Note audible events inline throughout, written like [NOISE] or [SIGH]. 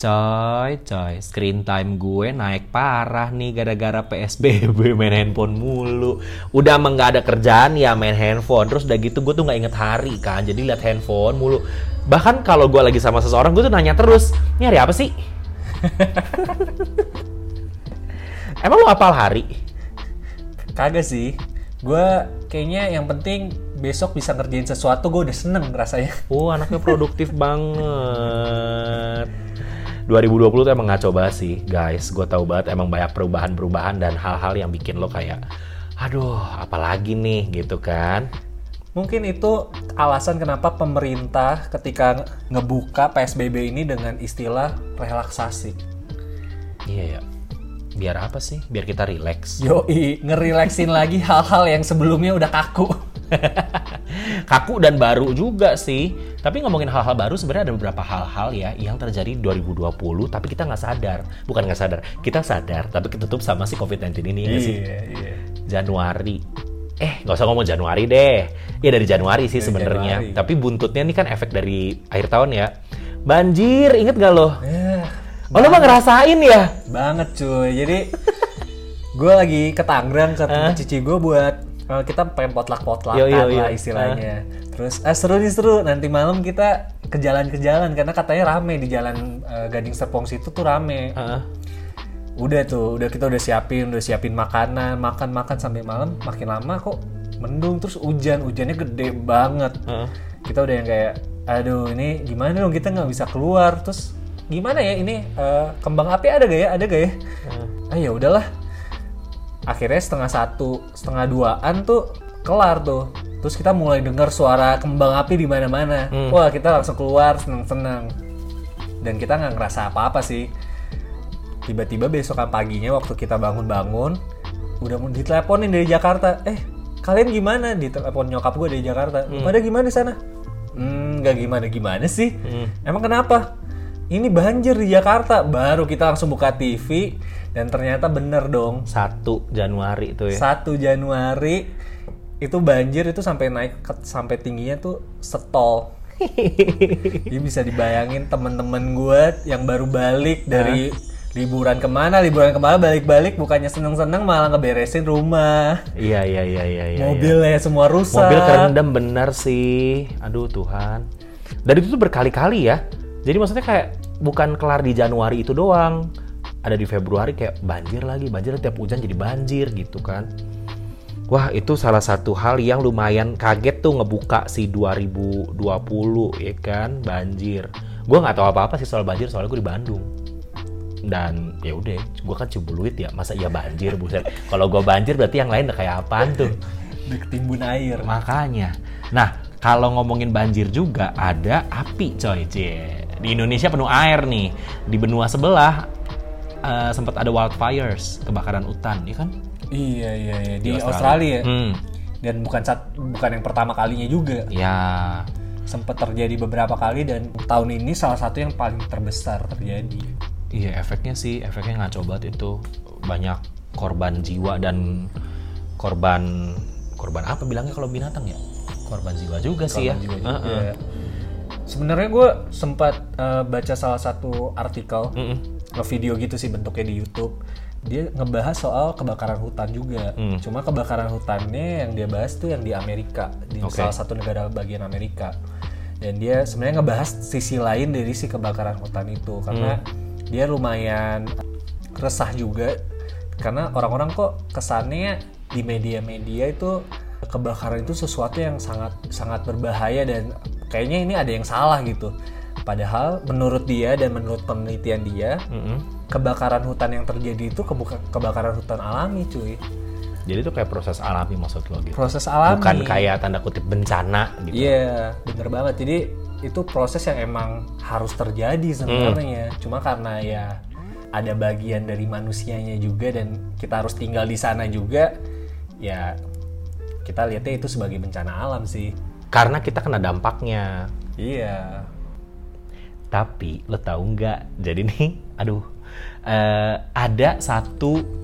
Coy, coy, screen time gue naik parah nih gara-gara PSBB main handphone mulu. Udah emang nggak ada kerjaan ya main handphone. Terus udah gitu gue tuh nggak inget hari kan, jadi liat handphone mulu. Bahkan kalau gue lagi sama seseorang gue tuh nanya terus, ini hari apa sih? [LAUGHS] Emang lo apal hari? Kagak sih. Gue kayaknya yang penting besok bisa ngerjain sesuatu gue udah seneng rasanya. Oh, anaknya produktif banget. 2020 tuh emang ngaco banget sih, guys. Gue tahu banget emang banyak perubahan-perubahan dan hal-hal yang bikin lo kayak, aduh, apalagi nih, gitu kan? Mungkin itu alasan kenapa pemerintah ketika ngebuka PSBB ini dengan istilah relaksasi. Iya ya. Biar apa sih? Biar kita relax. Yoi, ngerileksin lagi hal-hal yang sebelumnya udah kaku. [LAUGHS] Kaku dan baru juga sih. Tapi ngomongin hal-hal baru sebenarnya ada beberapa hal-hal ya yang terjadi di 2020 tapi kita nggak sadar. Bukan nggak sadar, kita sadar tapi ketutup sama si COVID-19 ini ya nggak sih. iya. Januari. Eh, nggak usah ngomong Januari deh. Ya dari Januari sih sebenarnya. Tapi buntutnya ini kan efek dari akhir tahun ya. Banjir, inget gak lo? Eh, Oh, lo mah ngerasain ya? banget cuy. Jadi gue lagi ke Tangerang ke tempat cici gue buat kita pengen potlak-potlakan lah istilahnya. Terus eh, seru nih seru. Nanti malam kita ke jalan ke jalan karena katanya rame di jalan eh, Gading Serpong situ tuh rame. Heeh. Udah tuh, udah kita udah siapin, udah siapin makanan, makan-makan sampai malam. Makin lama kok mendung terus hujan, hujannya gede banget. Heeh. Kita udah yang kayak, aduh ini gimana dong kita nggak bisa keluar. Terus gimana ya ini eh, kembang api ada gak ya? Ada gak ya? Ah ya udahlah. Akhirnya setengah satu, setengah duaan tuh kelar tuh. Terus kita mulai dengar suara kembang api di mana-mana. Wah kita langsung keluar seneng-seneng. Dan kita nggak ngerasa apa-apa sih. Tiba-tiba besokan paginya waktu kita bangun-bangun udah mau diteleponin dari Jakarta. Eh kalian gimana? Ditelepon nyokap gue dari Jakarta. Pada gimana di sana? Hmm nggak gimana gimana sih emang kenapa? Ini banjir di Jakarta. Baru kita langsung buka TV dan ternyata bener dong 1 Januari tuh ya. 1 Januari itu banjir itu sampai naik ke- sampai tingginya tuh setol [LAUGHS] Jadi bisa dibayangin temen-temen gue yang baru balik dari liburan ke mana, liburan ke mana balik-balik bukannya seneng-seneng malah ngeberesin rumah, Iya iya iya iya iya. mobilnya semua rusak. Mobil kerendam bener sih. Aduh Tuhan. Dan itu tuh berkali-kali ya. Jadi maksudnya kayak bukan kelar di Januari itu doang. Ada di Februari kayak banjir lagi, banjir tiap hujan jadi banjir gitu kan. Wah itu salah satu hal yang lumayan kaget tuh ngebuka si 2020 ya kan banjir. Gue nggak tahu apa-apa sih soal banjir soalnya gue di Bandung. Dan ya udah, gue kan cibuluit ya, masa iya banjir buset. Kalau gue banjir berarti yang lain udah kayak apaan tuh? Di ketimbun air. Makanya. Nah, kalau ngomongin banjir juga ada api coy, cie. Di Indonesia penuh air nih. Di benua sebelah eh, sempat ada wildfires, kebakaran hutan, ya kan? Iya iya iya di, Australia. ya. Hmm. Dan bukan sat, bukan yang pertama kalinya juga. Ya, Sempat terjadi beberapa kali dan tahun ini salah satu yang paling terbesar terjadi. iya efeknya sih, efeknya ngaco banget itu. Banyak korban jiwa dan korban korban apa bilangnya kalau binatang ya? Korban jiwa juga sih ya. Korban jiwa juga. Heeh. Sebenarnya gue sempat eh, baca salah satu artikel, Mm-mm. Video gitu sih bentuknya di YouTube. Dia ngebahas soal kebakaran hutan juga. Hmm. Cuma kebakaran hutannya yang dia bahas tuh yang di Amerika, di Oke. salah satu negara bagian Amerika. Dan dia sebenarnya ngebahas sisi lain dari si kebakaran hutan itu karena Hmm. dia lumayan resah juga karena orang-orang kok kesannya di media-media itu kebakaran itu sesuatu yang sangat sangat berbahaya dan kayaknya ini ada yang salah gitu. Padahal menurut dia dan menurut penelitian dia, Mm-mm. kebakaran hutan yang terjadi itu kebakaran hutan alami, cuy. Jadi itu kayak proses alami maksud lo gitu. Proses alami. Bukan kayak tanda kutip bencana gitu. Iya, bener banget. Jadi itu proses yang emang harus terjadi sebenarnya. Cuma karena ya ada bagian dari manusianya juga dan kita harus tinggal di sana juga, ya kita lihatnya itu sebagai bencana alam sih. Karena kita kena dampaknya. Iya. Tapi lo tahu nggak? Jadi nih, aduh, eh, ada satu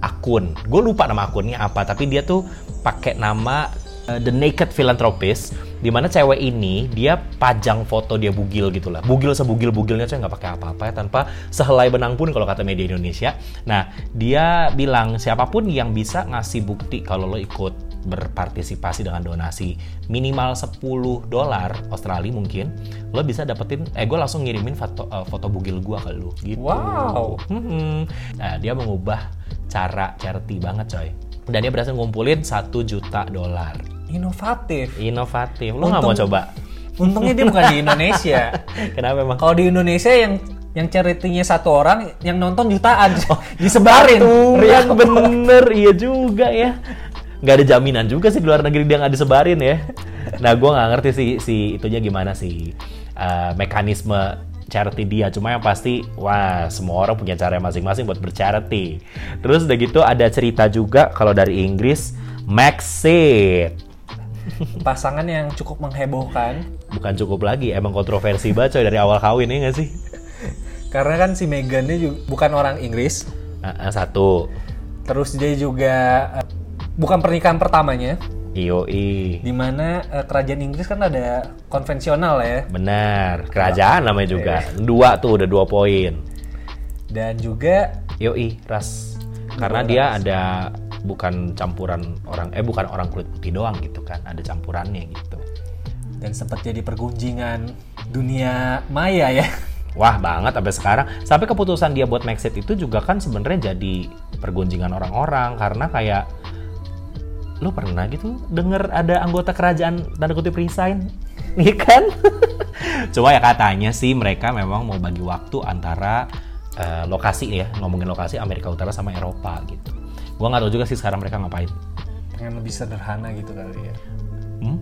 akun. Gue lupa nama akunnya apa, tapi dia tuh pakai nama uh, The Naked Philanthropist, di mana cewek ini dia pajang foto dia bugil gitu lah. Bugil sebugil-bugilnya coy nggak pakai apa-apa ya tanpa sehelai benang pun kalau kata media Indonesia. Nah, dia bilang siapa pun yang bisa ngasih bukti kalau lo ikut berpartisipasi dengan donasi minimal 10 dolar Australia mungkin lo bisa dapetin eh gue langsung ngirimin foto uh, foto bugil gue ke lo gitu Wow. Hmm. nah dia mengubah cara charity banget coy dan dia berhasil ngumpulin satu juta dolar Inovatif. inovatif lo nggak mau coba Untungnya dia bukan di Indonesia. [LAUGHS] kenapa emang Kalau di Indonesia yang yang charity-nya satu orang, yang nonton jutaan [LAUGHS] disebarin. Tuh, Real. yang bener, iya juga ya. Nggak ada jaminan juga sih di luar negeri dia nggak disebarin ya. Nah, gue nggak ngerti sih si itunya gimana sih eh, mekanisme charity dia. Cuma yang pasti, wah semua orang punya cara masing-masing buat bercharity. Terus udah gitu ada cerita juga kalau dari Inggris, Maxit. Pasangan yang cukup menghebohkan Bukan cukup lagi, emang kontroversi banget coy dari awal kawin ya nggak sih? karena kan si Meghan ini juga bukan orang Inggris. Nah, eh, satu, Terus dia juga eh, bukan pernikahan pertamanya, IOI. di mana eh, kerajaan Inggris kan ada konvensional ya, Benar, kerajaan namanya juga. Dua tuh udah dua poin. dan juga Yoi, ras. Karena dia ada bukan campuran orang eh bukan orang kulit putih doang gitu kan, ada campurannya gitu. dan sempat jadi pergunjingan dunia maya ya. Wah banget sampai sekarang. Sampai keputusan dia buat Maxit itu juga kan sebenarnya jadi pergunjingan orang-orang karena kayak lu pernah gitu denger ada anggota kerajaan tanda kutip resign, [LAUGHS] iya kan? [LAUGHS] Cuma ya katanya sih mereka memang mau bagi waktu antara eh, lokasi ya ngomongin lokasi Amerika Utara sama Eropa gitu. Gua nggak tahu juga sih sekarang mereka ngapain. Pengen lebih sederhana gitu kali ya. Hmm?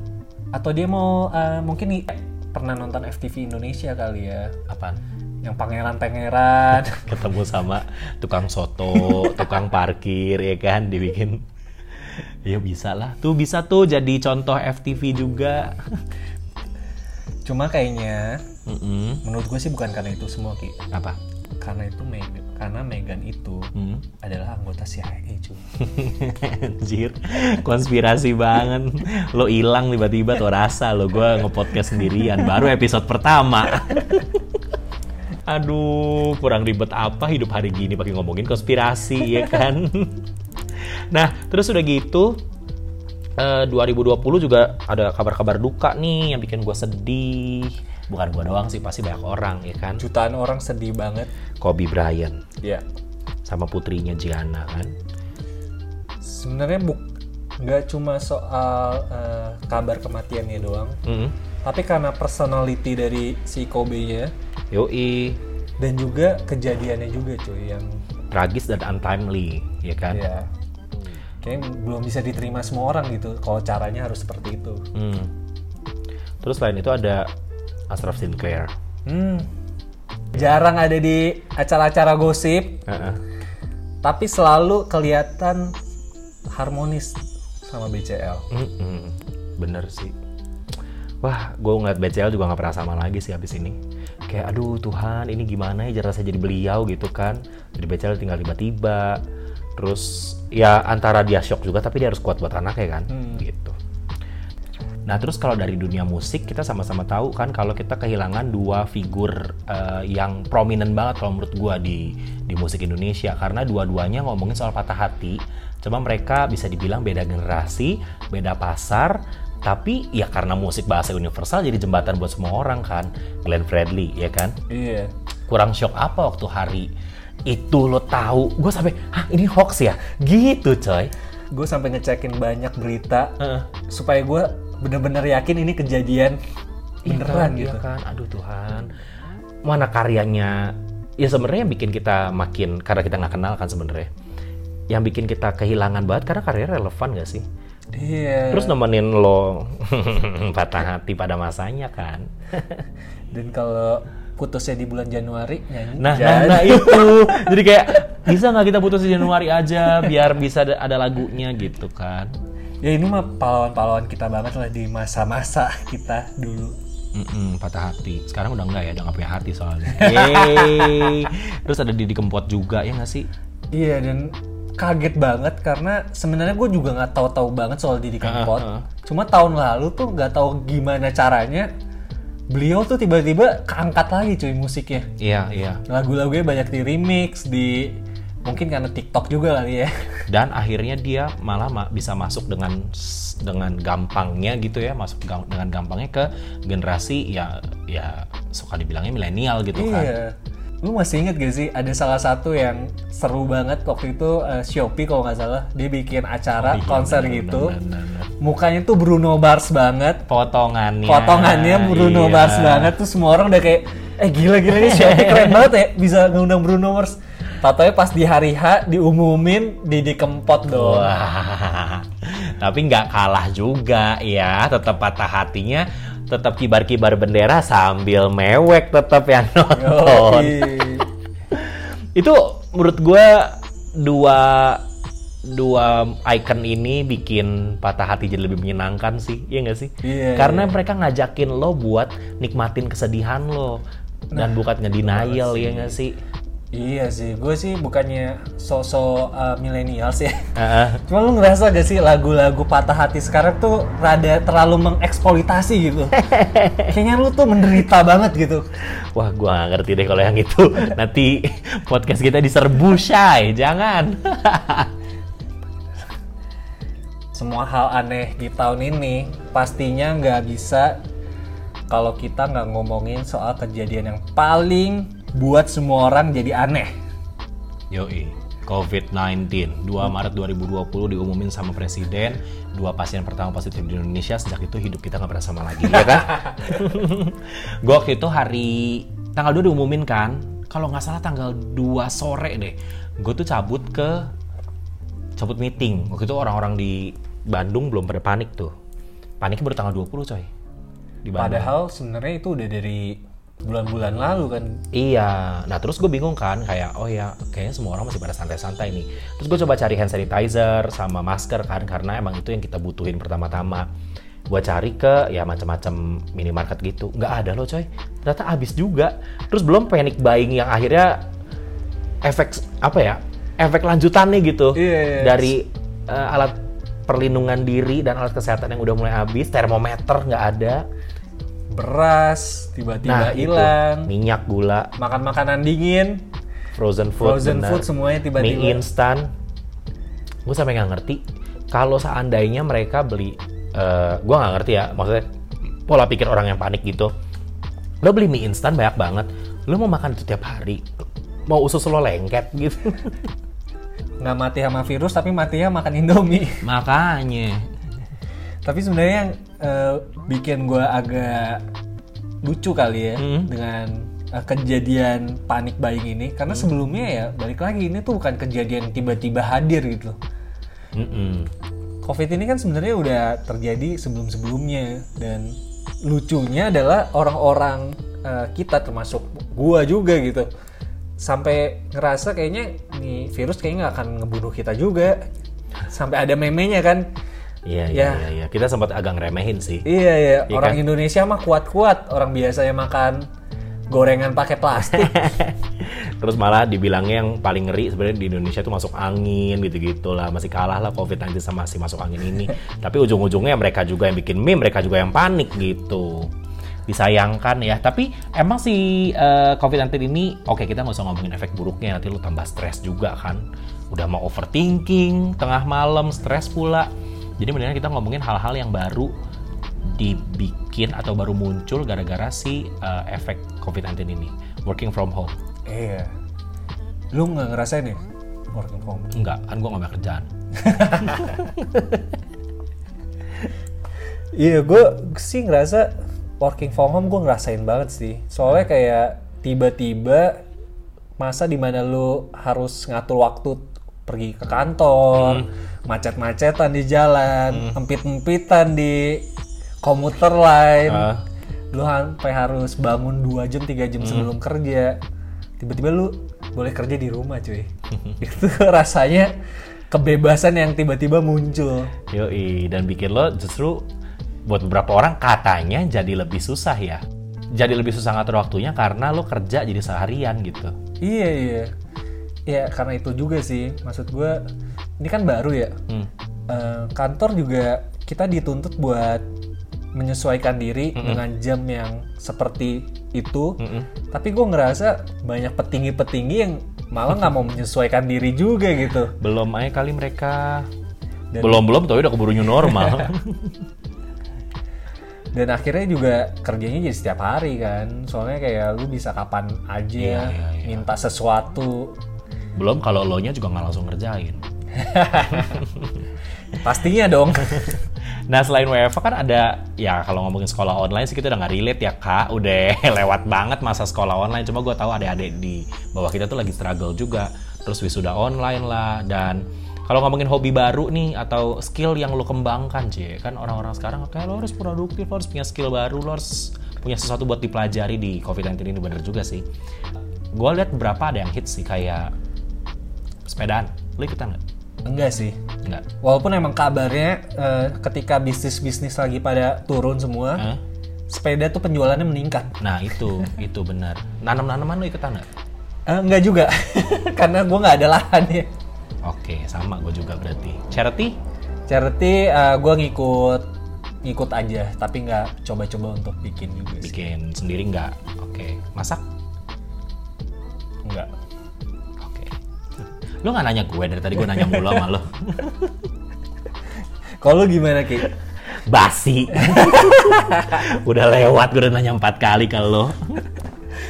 Atau dia mau eh, mungkin i- pernah nonton FTV Indonesia kali ya, Apaan? yang pangeran-pangeran. [LAUGHS] Ketemu sama tukang soto, tukang parkir ya kan dibikin. Ya bisa lah. Tuh bisa tuh jadi contoh FTV juga. Cuma kayaknya Mm-mm. menurut gue sih bukan karena itu semua ki, Apa? karena itu Meghan, karena Meghan itu Hmm? adalah anggota CIA cuy. [LAUGHS] Anjir, konspirasi banget. Lo hilang tiba-tiba tuh rasa lo gue ngepodcast sendirian. Baru episode pertama. [LAUGHS] Aduh, kurang ribet apa hidup hari gini pakai ngomongin konspirasi ya kan? Nah, terus udah gitu eh, 2020 juga ada kabar-kabar duka nih yang bikin gue sedih. Bukan gue doang sih, pasti banyak orang ya kan. Jutaan orang sedih banget. Kobe Bryant Ya. sama putrinya Gianna kan. Sebenarnya buk nggak cuma soal eh, kabar kematiannya doang, Mm. tapi karena personality dari si Kobe-nya Yoi, dan juga kejadiannya juga cuy yang tragis dan untimely, ya kan? ya kayak belum bisa diterima semua orang gitu kalau caranya harus seperti itu. Hmm. Terus selain itu ada Ashraf Sinclair. Hmm. Jarang ada di acara-acara gosip, Heeh. tapi selalu kelihatan harmonis sama BCL. Mm-mm. Bener sih. Wah, gue ngeliat BCL juga nggak pernah sama lagi sih habis ini. Kayak, aduh Tuhan, ini gimana ya rasanya jadi beliau gitu kan. Jadi BCL tinggal tiba-tiba. Terus ya antara dia shock juga, tapi dia harus kuat buat anaknya kan. Gitu. Nah terus kalau dari dunia musik kita sama-sama tahu kan kalau kita kehilangan dua figur eh, yang prominent banget kalau menurut gua di di musik Indonesia karena dua-duanya ngomongin soal patah hati. Cuma mereka bisa dibilang beda generasi, beda pasar, tapi ya karena musik bahasa universal jadi jembatan buat semua orang kan. Glenn Fredly ya kan. Iya. Kurang shock apa waktu hari itu lo tahu? Gue sampai, hah ini hoax ya? Gitu coy. Gue sampai ngecekin banyak berita Heeh. supaya gue bener-bener yakin ini kejadian beneran Iya gitu. kan, aduh Tuhan. Mana karyanya? Ya sebenarnya yang bikin kita makin karena kita nggak kenal kan sebenarnya. Yang bikin kita kehilangan banget karena karyanya relevan gak sih? Iya. Terus nemenin lo [LAUGHS] patah hati pada masanya kan. Dan kalau putusnya di bulan Januari nyanyi. Nah, nah, jadi. nah itu. [LAUGHS] Jadi kayak bisa nggak kita putus di Januari aja biar bisa ada, ada lagunya gitu kan. Ya ini mah pahlawan-pahlawan kita banget lah di masa-masa kita dulu. Mm-mm, patah hati. Sekarang udah enggak ya, udah nggak punya hati soalnya. [LAUGHS] Yeay. Terus ada Didi Kempot juga ya nggak sih? Iya dan kaget banget karena sebenarnya gue juga nggak tahu-tahu banget soal Didi Kempot. Heeh, heeh. Cuma tahun lalu tuh nggak tahu gimana caranya beliau tuh tiba-tiba keangkat lagi cuy musiknya. Iya, iya. Lagu-lagunya banyak di remix di mungkin karena TikTok juga kali ya. [LAUGHS] Dan akhirnya dia malah ma- bisa masuk dengan dengan gampangnya gitu ya, masuk gam- dengan gampangnya ke generasi ya ya suka dibilangnya milenial gitu kan. Lu masih inget gak sih ada salah satu yang seru banget waktu itu eh, Shopee kalau nggak salah dia bikin acara Iya, konser bener, gitu. bener, bener. Mukanya tuh Bruno Mars banget. Potongannya. potongannya Bruno iya. Mars banget tuh semua orang udah kayak eh gila gila nih Shopee [LAUGHS] keren banget ya bisa ngundang Bruno Mars Tatonya pas di hari H diumumin Didi Kempot dong. Wah, tapi nggak kalah juga ya, tetap patah hatinya, tetap kibar-kibar bendera sambil mewek tetap yang [LAUGHS] nonton. Itu menurut gue dua dua icon ini bikin patah hati jadi lebih menyenangkan sih, iya nggak sih? Iya, Karena mereka ngajakin lo buat nikmatin kesedihan lo dan bukan ngedenial, ya nggak sih? Iya sih, gue sih bukannya sosok uh, milenial sih. Heeh. Cuma lu ngerasa gak sih lagu-lagu patah hati sekarang tuh rada terlalu mengeksploitasi gitu. [LAUGHS] Kayaknya lu tuh menderita banget gitu. Wah, gua nggak ngerti deh kalau yang itu. [LAUGHS] Nanti podcast kita diserbu, Shay. Jangan. [LAUGHS] Semua hal aneh di tahun ini pastinya nggak bisa kalau kita nggak ngomongin soal kejadian yang paling buat semua orang jadi aneh. Yoi. COVID-19, 2 Maret 2020 diumumin sama Presiden, dua pasien pertama positif di Indonesia, sejak itu hidup kita nggak pernah sama lagi, ya kan? [LAUGHS] gue waktu itu hari, tanggal 2 diumumin kan, kalau nggak salah tanggal 2 sore deh, gue tuh cabut ke, cabut meeting, waktu itu orang-orang di Bandung belum pada panik tuh, paniknya baru tanggal 20 coy, di Bandung. Padahal sebenarnya itu udah dari bulan-bulan lalu kan. Iya, nah terus gue bingung kan, kayak oh ya kayaknya semua orang masih pada santai-santai nih. Terus gue coba cari hand sanitizer sama masker kan, karena emang itu yang kita butuhin pertama-tama. Gue cari ke ya macam-macam minimarket gitu, nggak ada loh coy. Ternyata habis juga. Terus belum panic buying yang akhirnya efek apa ya? Efek lanjutannya gitu Iya, iya. dari eh, alat perlindungan diri dan alat kesehatan yang udah mulai habis, termometer nggak ada. Beras tiba-tiba Nah, hilang. minyak, gula, Makan makanan dingin, frozen food, frozen benar. food semuanya tiba-tiba. mie instan. Gue sampai nggak ngerti kalau seandainya mereka beli, eh gue nggak ngerti ya, maksudnya pola pikir orang yang panik gitu. Lo beli mie instan banyak banget, lo mau makan itu tiap hari, mau usus lo lengket gitu. [LAUGHS] nggak mati sama virus tapi matinya makan Indomie. Makanya, tapi sebenarnya yang eh, bikin gue agak lucu kali ya Hmm. dengan eh, kejadian panik buying ini karena Hmm. sebelumnya ya balik lagi ini tuh bukan kejadian tiba-tiba hadir gitu. Mm-mm. Covid ini kan sebenarnya udah terjadi sebelum-sebelumnya dan lucunya adalah orang-orang eh, kita termasuk gua juga gitu sampai ngerasa kayaknya nih virus kayaknya nggak akan ngebunuh kita juga sampai ada memenya kan Iya, iya, Ya. iya, iya. Kita sempat agak ngeremehin sih. iya ya Iya orang kan? Indonesia mah kuat-kuat orang biasanya makan gorengan pakai plastik [LAUGHS] Terus malah dibilangnya yang paling ngeri sebenarnya di Indonesia tuh masuk angin gitu-gitu lah. Masih kalah lah COVID-19 sama si masuk angin ini. [LAUGHS] Tapi ujung-ujungnya mereka juga yang bikin meme, mereka juga yang panik gitu. Disayangkan ya. Tapi emang si eh, COVID-19 ini, oke kita nggak usah ngomongin efek buruknya. Nanti lu tambah stres juga kan. Udah mau overthinking, tengah malam, stres pula. Jadi mendingan kita ngomongin hal-hal yang baru dibikin atau baru muncul gara-gara si eh, efek COVID-19 ini. Working from home. iya lu nggak ngerasain ya working from home? Enggak, kan gue gak banyak kerjaan. [LAUGHS] Iya, gue sih ngerasa working from home gue ngerasain banget sih. Soalnya kayak tiba-tiba masa di mana lu harus ngatur waktu pergi ke kantor, macet-macetan di jalan, empit-empitan di komuter lain. Ah. Lu sampai harus bangun 2 jam, 3 jam sebelum kerja. Tiba-tiba lu boleh kerja di rumah, cuy. [LAUGHS] Itu rasanya kebebasan yang tiba-tiba muncul. Yoi, dan bikin lo justru buat beberapa orang katanya jadi lebih susah ya. Jadi lebih susah ngatur waktunya karena lo kerja jadi seharian gitu. Iya iya. Ya karena itu juga sih maksud gue ini kan baru ya Hmm. Eh, kantor juga kita dituntut buat menyesuaikan diri dengan jam yang seperti itu Mm-mm. tapi gue ngerasa banyak petinggi-petinggi yang malah nggak mau menyesuaikan diri juga gitu Belum aja kali mereka. Dan- belum belum tapi udah keburu new normal. [LAUGHS] dan akhirnya juga kerjanya jadi setiap hari kan soalnya kayak lu bisa kapan aja Iya, iya, iya. minta sesuatu belum kalau lo nya juga nggak langsung ngerjain. [LAUGHS] pastinya dong [LAUGHS] Nah selain WFH kan ada ya kalau ngomongin sekolah online sih kita udah nggak relate ya kak, udah [LAUGHS] lewat banget masa sekolah online. Cuma gue tahu adik-adik di bawah kita tuh lagi struggle juga. Terus wisuda online lah dan kalau ngomongin hobi baru nih atau skill yang lo kembangkan cie kan orang-orang sekarang kayak lo harus produktif, lo harus punya skill baru, lo harus punya sesuatu buat dipelajari di COVID-19 ini bener juga sih. Gue lihat beberapa ada yang hits sih kayak sepedaan. Lo ikutan nggak? enggak sih Nggak. walaupun emang kabarnya eh, ketika bisnis-bisnis lagi pada turun semua Hah? sepeda tuh penjualannya meningkat Nah itu, [LAUGHS] itu benar. Nanam-nanaman lo ikutan nggak? Eh, enggak juga [LAUGHS] karena gue nggak ada lahannya Oke, sama gue juga berarti. Charity? charity gue ngikut ngikut aja tapi nggak coba-coba untuk bikin juga sih Bikin sendiri nggak? Oke. Masak? enggak Oke. Lo nggak nanya gue dari tadi gue nanya mulu sama lo. [LAUGHS] kalau lu gimana ki Basi. [LAUGHS] udah lewat, gue udah nanya empat kali ke lo.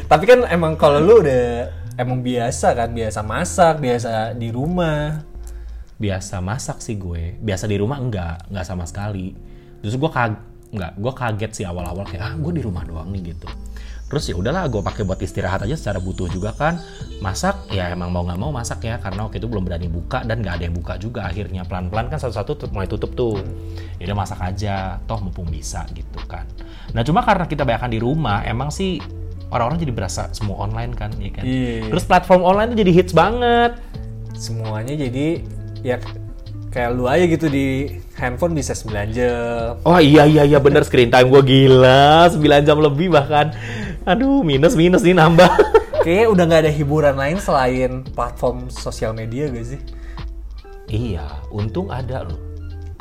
tapi kan emang kalau lu udah emang biasa kan biasa masak biasa di rumah Biasa masak sih gue. Biasa di rumah enggak, enggak sama sekali. Justru gue kag enggak, gue kaget sih awal-awal kayak ah gue di rumah doang nih gitu. Terus ya udahlah gue pakai buat istirahat aja secara butuh juga kan. Masak ya emang mau nggak mau masak ya karena waktu itu belum berani buka dan nggak ada yang buka juga akhirnya pelan-pelan kan satu-satu tuh mulai tutup tuh. Ya udah masak aja, toh mumpung bisa gitu kan. Nah cuma karena kita bayangkan di rumah, emang sih orang-orang jadi berasa semua online kan, ya kan. Iya. Terus platform online tuh jadi hits banget. semuanya jadi ya kayak lu aja gitu di handphone bisa 9 jam Oh iya iya iya bener screen time gue gila 9 jam lebih bahkan Aduh minus minus nih nambah. [LAUGHS] Kayaknya udah nggak ada hiburan lain selain platform sosial media gak sih? Iya untung ada loh.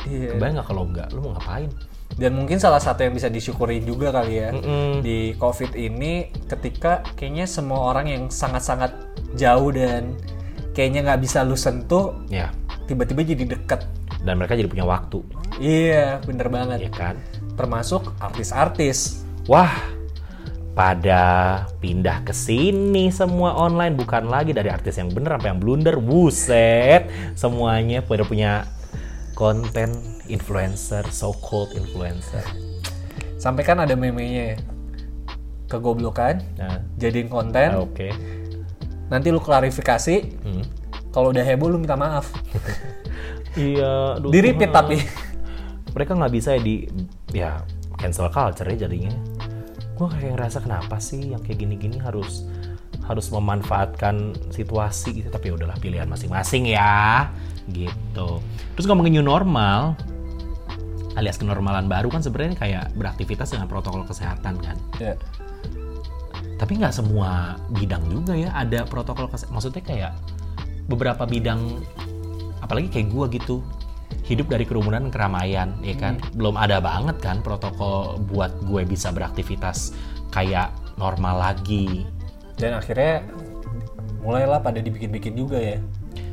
Iya. Kebayang gak kalau enggak lu mau ngapain? Dan mungkin salah satu yang bisa disyukuri juga kali ya Mm-mm. di covid ini ketika kayaknya semua orang yang sangat-sangat jauh dan kayaknya nggak bisa lu sentuh Ya tiba-tiba jadi deket. Dan mereka jadi punya waktu. Iya bener ya banget kan? Termasuk artis-artis. Wah pada pindah ke sini semua online bukan lagi dari artis yang bener sampai yang blunder buset semuanya pada punya konten influencer so called influencer sampai kan ada meme-nya ya. kegoblokan nah jadiin konten oke nanti lu klarifikasi Hmm. kalau udah heboh lu minta maaf [LAUGHS] Iya, aduh, di repeat Tuhan. tapi mereka nggak bisa ya di ya cancel culture ya jadinya. Gue kayak ngerasa kenapa sih yang kayak gini-gini harus harus memanfaatkan situasi gitu tapi udahlah pilihan masing-masing ya gitu. Terus ngomongin new normal alias kenormalan baru kan sebenarnya kayak beraktivitas dengan protokol kesehatan kan. ya. Tapi nggak semua bidang juga ya ada protokol kesehatan. Maksudnya kayak beberapa bidang, apalagi kayak gua gitu, hidup dari kerumunan keramaian, ya kan? Belum ada banget kan protokol buat gue bisa beraktivitas kayak normal lagi. dan akhirnya mulailah pada dibikin-bikin juga ya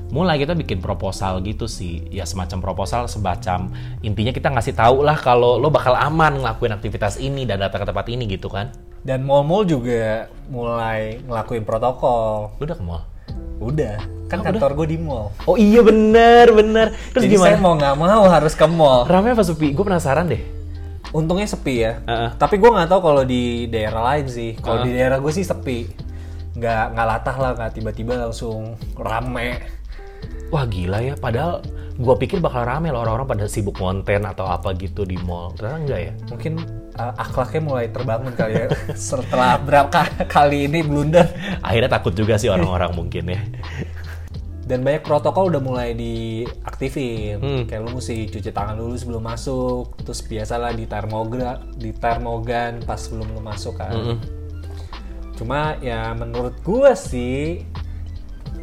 Mulai kita bikin proposal gitu sih, ya semacam proposal, semacam intinya kita ngasih tahu lah kalau lo bakal aman ngelakuin aktivitas ini dan datang ke tempat ini gitu kan? dan mall-mall juga mulai ngelakuin protokol Lo udah ke mall? Udah kan Oh, kantor gue di mall Oh iya bener bener. Terus jadi gimana? saya mau nggak mau harus ke mall Ramai apa sepi? Gue penasaran deh. untungnya sepi ya Heeh. tapi gue nggak tahu kalau di daerah lain sih kalau Heeh. di daerah gue sih sepi nggak nggak latah lah nggak tiba-tiba langsung rame Wah gila ya, padahal gue pikir bakal rame loh orang-orang pada sibuk konten atau apa gitu di mall. Ternyata enggak ya? mungkin uh, akhlaknya mulai terbangun kali ya [LAUGHS] setelah berapa kali ini blunder Akhirnya takut juga sih orang-orang [LAUGHS] mungkin ya. dan banyak protokol udah mulai diaktifin Hmm. kayak lu mesti cuci tangan dulu sebelum masuk terus biasalah di termogra di termogan pas sebelum lu masuk kan Mm-mm. cuma ya menurut gua sih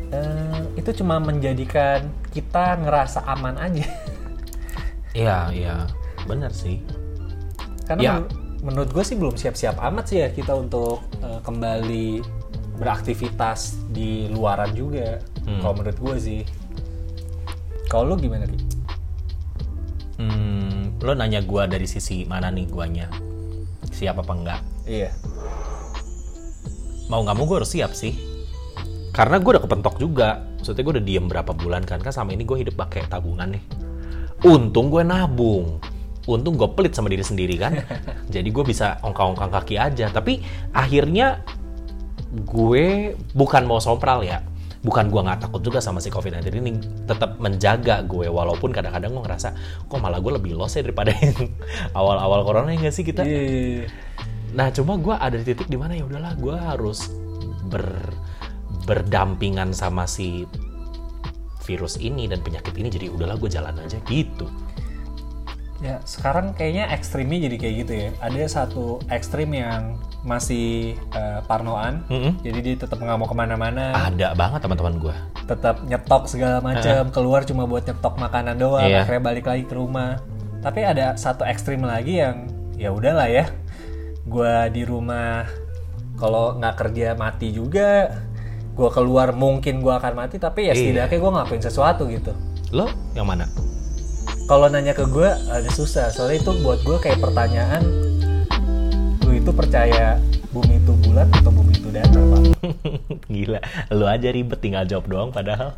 eh, itu cuma menjadikan kita ngerasa aman aja. [LAUGHS] Iya, iya. Bener sih. Karena Ya. men- menurut gue sih belum siap-siap amat sih ya kita untuk eh, kembali beraktivitas di luaran juga. Hmm. Kalau menurut gue sih. Kalau lu gimana Ki? Hmm, lo nanya gua dari sisi mana nih guanya? Siap apa enggak? Iya. Mau nggak mau gue harus siap sih. Karena gue udah kepentok juga. Maksudnya gue udah diem berapa bulan kan. Kan sama ini gue hidup pakai tabungan nih. Untung gue nabung. Untung gue pelit sama diri sendiri kan. [LAUGHS] Jadi gue bisa ongkang-ongkang kaki aja. Tapi akhirnya gue bukan mau sompral ya. Bukan gue nggak takut juga sama si COVID-19 ini. Tetap menjaga gue. Walaupun kadang-kadang gue ngerasa, kok malah gue lebih lost ya daripada yang [LAUGHS] awal-awal corona ya nggak sih kita? Iya. Nah, cuma gue ada di titik di mana ya udahlah, gue harus ber berdampingan sama si virus ini dan penyakit ini. Jadi udahlah, gue jalan aja gitu. Ya, sekarang kayaknya ekstrimnya jadi kayak gitu ya. Ada satu ekstrim yang masih eh, parnoan, Mm-mm. jadi dia tetap nggak mau ke mana-mana, Ada banget teman-teman gue. tetap nyetok segala macam, keluar cuma buat nyetok makanan doang, Iya. akhirnya balik lagi ke rumah. Tapi ada satu ekstrim lagi yang ya udahlah ya, gua di rumah kalau nggak kerja mati juga, gua keluar mungkin gua akan mati, tapi ya Iya. setidaknya gua ngelakuin sesuatu gitu. Lo yang mana? Kalau nanya ke gue agak susah soalnya itu buat gue kayak pertanyaan lu itu percaya bumi itu bulat atau bumi itu datar pak [LAUGHS] Gila, lo aja ribet tinggal jawab doang padahal.